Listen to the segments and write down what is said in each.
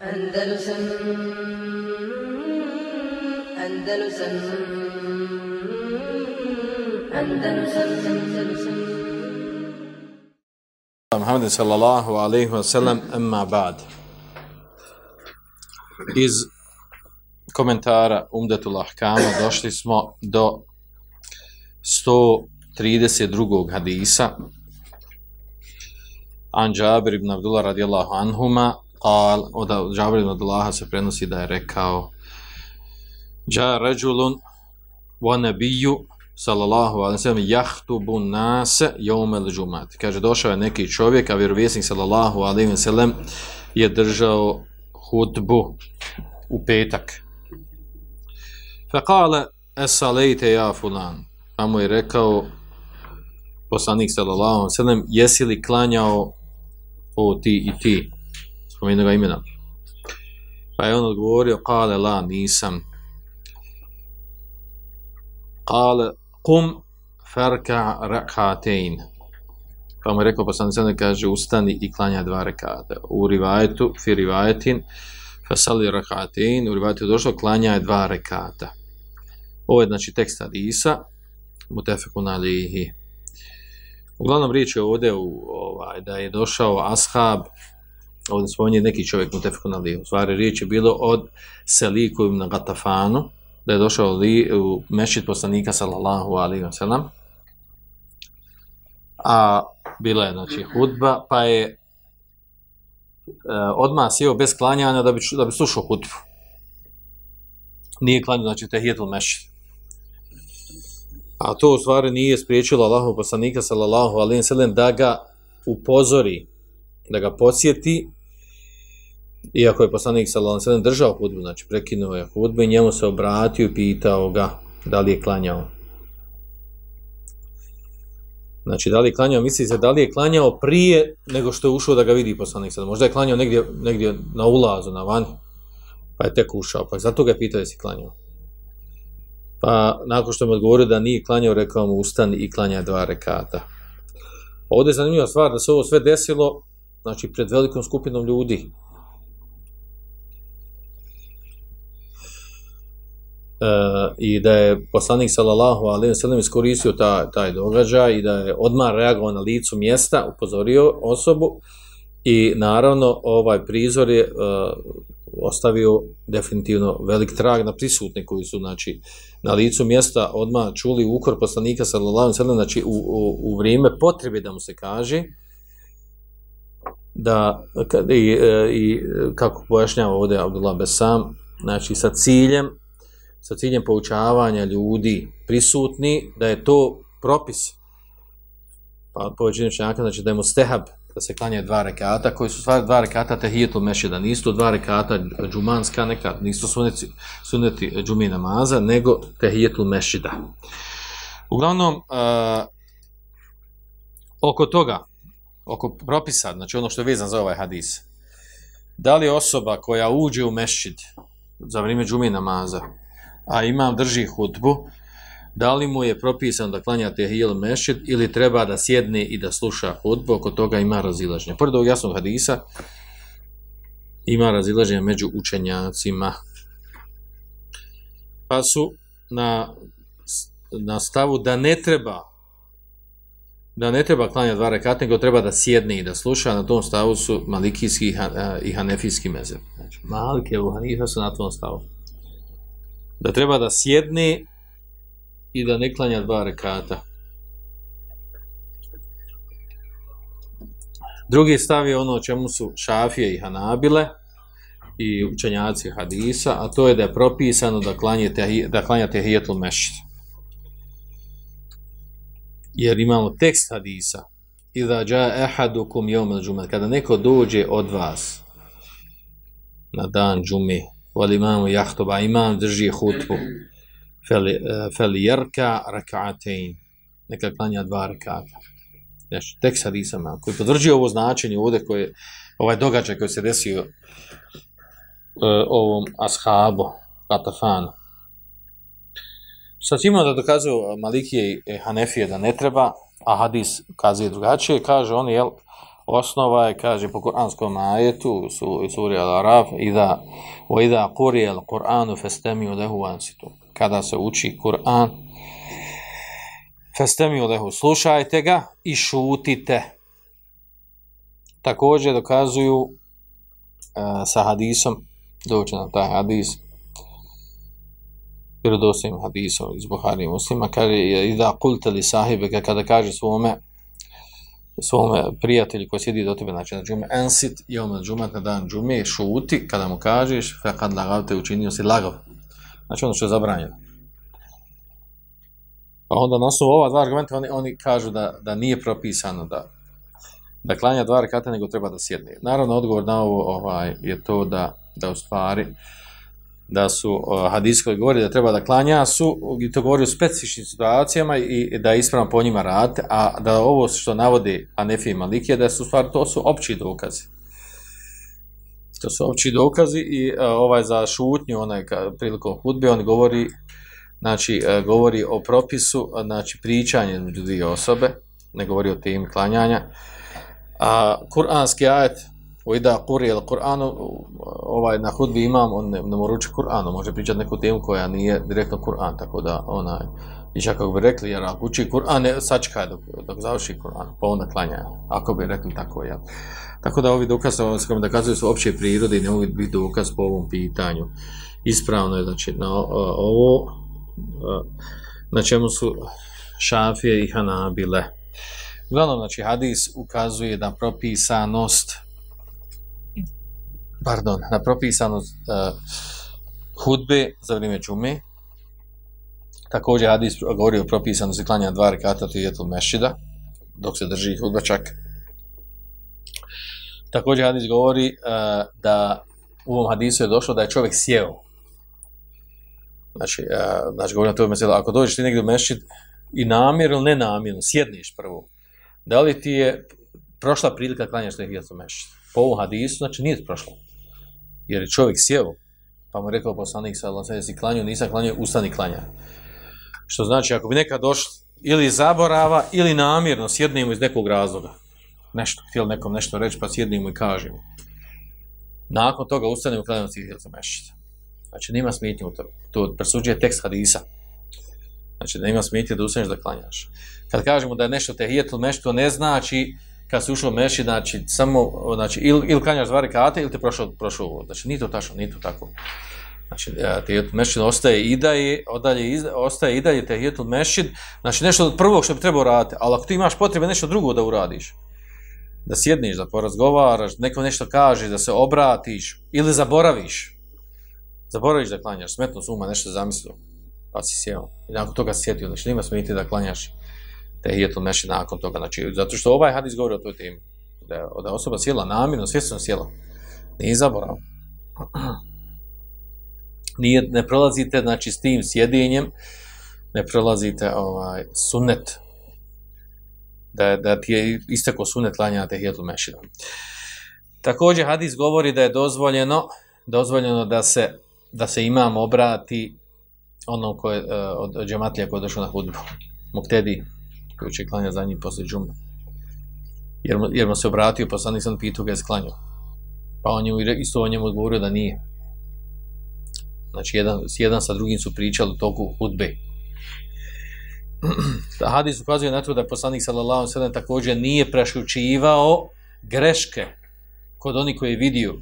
Andalusam Andalusam Andalusam Andalusam Muhammed sallallahu alaihi wa sallam amma ba'd. Iz komentara Umdetul Ahkama došli smo do 132. hadisa an Jabir ibn Abdullah radijallahu anhuma قال od Džabir ibn Abdullah se prenosi da je rekao Ja rajulun wa nabiyyu sallallahu alejhi ve sellem yahtubu nas yawm al-jum'ah. Kaže, došao je neki čovjek, a vjerovjesnik sallallahu alejhi ve sellem je držao hutbu u petak. Fa kale, esalejte ya fulan. Pa mu je rekao, poslanik sallallahu alejhi ve sellem jesi li klanjao o ti i ti? Spomenuo ga imena. Pa je on odgovorio, kale la, nisam. Kale, kum farka rakatein. Pa mu je rekao poslanik sallam, kaže, ustani i klanja dva rekata. U rivajetu, fi rivajetin, fasali rakatein, u rivajetu došlo, klanja je dva rekata. Ovo je znači tekst Hadisa, mutefekun alihi. Uglavnom riječ je ovdje u, ovaj, da je došao ashab, ovdje spominje neki čovjek mutefekun alihi. U stvari riječ je bilo od Seliku ibn Gatafanu, da je došao li, u mešćid poslanika sallallahu alaihi wa sallam. A bila je znači hudba, pa je e, odmah sjeo bez klanjanja da bi, da bi slušao hudbu. Nije klanjao, znači tehijetul mešćid. A to u stvari nije spriječilo Allahu poslanika sallallahu alejhi ve sellem da ga upozori, da ga podsjeti. Iako je poslanik sallallahu alejhi držao hudbu, znači prekinuo je hudbu i njemu se obratio i pitao ga da li je klanjao. Znači, da li je klanjao, misli se, da li je klanjao prije nego što je ušao da ga vidi poslanik sallallahu Možda je klanjao negdje, negdje na ulazu, na vani, pa je tek ušao, pa zato ga je pitao da klanjao. Pa nakon što mu odgovorio da nije klanjao, rekao mu ustani i klanja dva rekata. Ovdje je zanimljiva stvar da se ovo sve desilo znači pred velikom skupinom ljudi. I da je poslanik sallallahu alejhi ve sellem iskoristio ta, taj događaj i da je odmah reagovao na licu mjesta, upozorio osobu i naravno ovaj prizor je uh, ostavio definitivno velik trag na prisutne koji su znači na licu mjesta odmah čuli ukor poslanika sallallahu alejhi ve sellem znači u, u, u vrijeme potrebe da mu se kaže da i, e, i e, kako pojašnjava ovdje Abdullah Besam znači sa ciljem sa ciljem poučavanja ljudi prisutni da je to propis pa povećini čanjaka znači da je mu stehab da se klanje dva rekata, koji su stvari dva rekata tehijetul mešida, nisu to dva rekata džumanska neka, nisu suneti, suneti džumi namaza, nego tehijetul mešida. Uglavnom, uh, oko toga, oko propisa, znači ono što je vezan za ovaj hadis, da li osoba koja uđe u mešid za vrijeme džumi namaza, a imam drži hutbu, da li mu je propisano da klanja tehijel mešćid ili treba da sjedne i da sluša hudbu, oko toga ima razilaženje. Pored ovog jasnog hadisa, ima razilaženje među učenjacima. Pa su na, na stavu da ne treba da ne treba klanja dva rekata, nego treba da sjedne i da sluša, na tom stavu su malikijski i hanefijski mezer. Znači, malike u hanifa su na tom stavu. Da treba da sjedne i da ne klanja dva rekata. Drugi stav je ono čemu su šafije i hanabile i učenjaci hadisa, a to je da je propisano da klanjate, da klanjate hijetul mešćid. Jer imamo tekst hadisa Iza ja ehadukum jomel džume kada neko dođe od vas na dan džume voli imamu jahtuba, imam drži hutbu fel eh, jerka rak'atein. Neka klanja dva rakata. Znači, tek sad isam koji potvrđuje ovo značenje ovdje koje, ovaj događaj koji se desio uh, ovom ashabu, Atafanu. Sad imamo da dokazuju Malikije i Hanefije da ne treba, a Hadis kazuje drugačije, kaže on, jel, uh, osnova je, kaže, po kuranskom ajetu, su, suri Al-Araf, ida, o ida kuri al-Qur'anu festemi u lehu ansitu. Kada se uči Kur'an, festemi u lehu, slušajte ga i šutite. Također dokazuju e, sa hadisom, doći na taj hadis, vjerodostojnim hadisom iz Buhari i muslima, kaže, ida kulte li sahibe, kada kaže svome, svome prijatelju koji sjedi do tebe, znači na džume, ensit, i on na džume, na dan džume, šuti, kada mu kažeš, fe kad lagav te učinio si lagav. Znači ono što je zabranjeno. Pa onda na osnovu ova dva argumenta, oni, oni kažu da, da nije propisano da, da klanja dva rekata, nego treba da sjedne. Naravno, odgovor na ovo ovaj, je to da, da u stvari, da su uh, koji govori da treba da klanja su, i to govori u specifičnim situacijama i, da ispravno po njima rad, a da ovo što navodi Anefi i Malikije, da su stvari, to su opći dokazi. To su opći dokazi i uh, ovaj za šutnju, onaj ka, prilikom hudbe, on govori, znači, uh, govori o propisu, znači, pričanje među dvije osobe, ne govori o tim klanjanja. A kuranski ajet, o ida kuri ili Kur'anu, ovaj na hudbi imam, on ne, ne mora učiti Kur'anu, može pričati neku temu koja nije direktno Kur'an, tako da onaj, i čak kako bi rekli, jer ako uči Kur'an, ne, sačekaj dok, dok završi Kur'an, pa onda klanja, ako bi rekli tako, jel. Tako da ovi dokaz, s da dokazuju su opće prirode i ne mogu biti dokaz po ovom pitanju. Ispravno je, znači, na ovo, na čemu su šafije i hanabile. Uglavnom, znači, hadis ukazuje da propisanost pardon, na propisanu uh, eh, hudbe za vrijeme džume. Također hadis govori o propisanu klanja dva rekata tijetul mešida, dok se drži hudba čak. Također hadis govori uh, da u ovom hadisu je došlo da je čovjek sjeo. Znači, uh, znači govorim na to mesela, ako dođeš ti negdje u mešid i namjer ili nenamjerno, sjedniš prvo, da li ti je prošla prilika klanjaš u mešid? Po ovom hadisu, znači nije prošlo jer je čovjek sjeo, pa mu je rekao poslanik sa Allah, jesi klanio, nisam klanio, ustani klanja. Što znači, ako bi neka došla ili zaborava, ili namjerno sjednemo iz nekog razloga, nešto, htjeli nekom nešto reći, pa sjednemo i kažemo. Nakon toga ustanemo klanjamo si htjeli za. Znači, nema smetnje u to. To presuđuje tekst hadisa. Znači, nema smetnje da ustaneš da klanjaš. Kad kažemo da je nešto tehijetul mešto, ne znači kad si ušao meši, znači, samo, znači, ili, il klanjaš dva rekata, ili te prošao, prošao ovo. Znači, nije to tačno, nije to tako. Znači, e, tehijetul mešid ostaje i dalje, odalje, ostaje i dalje tehijetul mešid, znači, nešto od prvog što bi trebao raditi, ali ako ti imaš potrebe nešto drugo da uradiš, da sjedniš, da porazgovaraš, neko nešto kaže, da se obratiš, ili zaboraviš, zaboraviš da klanjaš, smetno suma, nešto zamislio, pa si sjeo. I nakon toga sjetio, znači, nima smeti da klanjaš tehijetul meši nakon toga. Znači, zato što ovaj hadis govori o toj temi. Da da osoba sjela namjerno, svjesno sjela. Nije zaborav. Nije, ne prolazite, znači, s tim sjedinjem, ne prolazite ovaj, sunet. Da, da ti je istako sunet lanja tehijetul meši. Također, hadis govori da je dozvoljeno, dozvoljeno da se, da se imam obrati onom koje, eh, od džematlija koji je došao na hudbu. Muktedi, koji će klanjati za njim poslije džume. Jer, jer mu se obratio, poslanik sam pitao ga je sklanjao. Pa on je isto o njemu odgovorio da nije. Znači, jedan, jedan sa drugim su pričali u toku hudbe. Hadis ukazuje na to da poslanik sallallahu sallam također nije prešučivao greške kod onih koji je vidio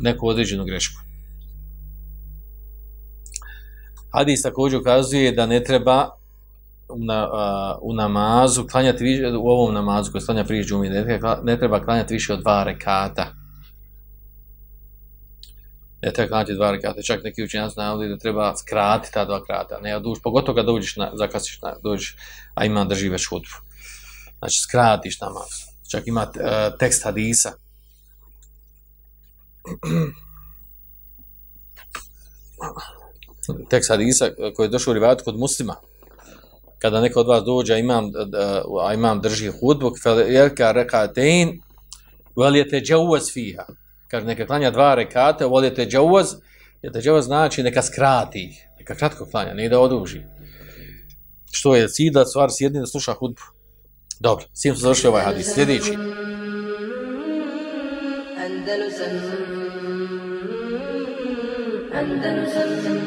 neku određenu grešku. Hadis također ukazuje da ne treba na, uh, u namazu, klanjati više, u ovom namazu koji klanja prije džumi, ne treba, ne treba klanjati više od dva rekata. Ne treba klanjati dva rekata. Čak neki učenjaci znali da treba skratiti ta dva krata. Ne oduš, pogotovo kad dođeš na, zakasiš na, dođeš, a ima drži već hudbu. Znači, skratiš namaz. Čak ima uh, tekst hadisa. tekst hadisa koji je došao u rivajatu kod muslima kada neko od vas dođe, imam, a imam drži hudbu, jelka rekatein, veljete džavuz fiha. Kaže, neka klanja dva rekate, veljete džavuz, jete džavuz znači neka skrati, neka kratko klanja, ne da oduži. Što je sida, stvar sjedni da sluša hudbu. Dobro, s tim smo završio ovaj hadis. Sljedeći. Andalusam Andalusam Andalusam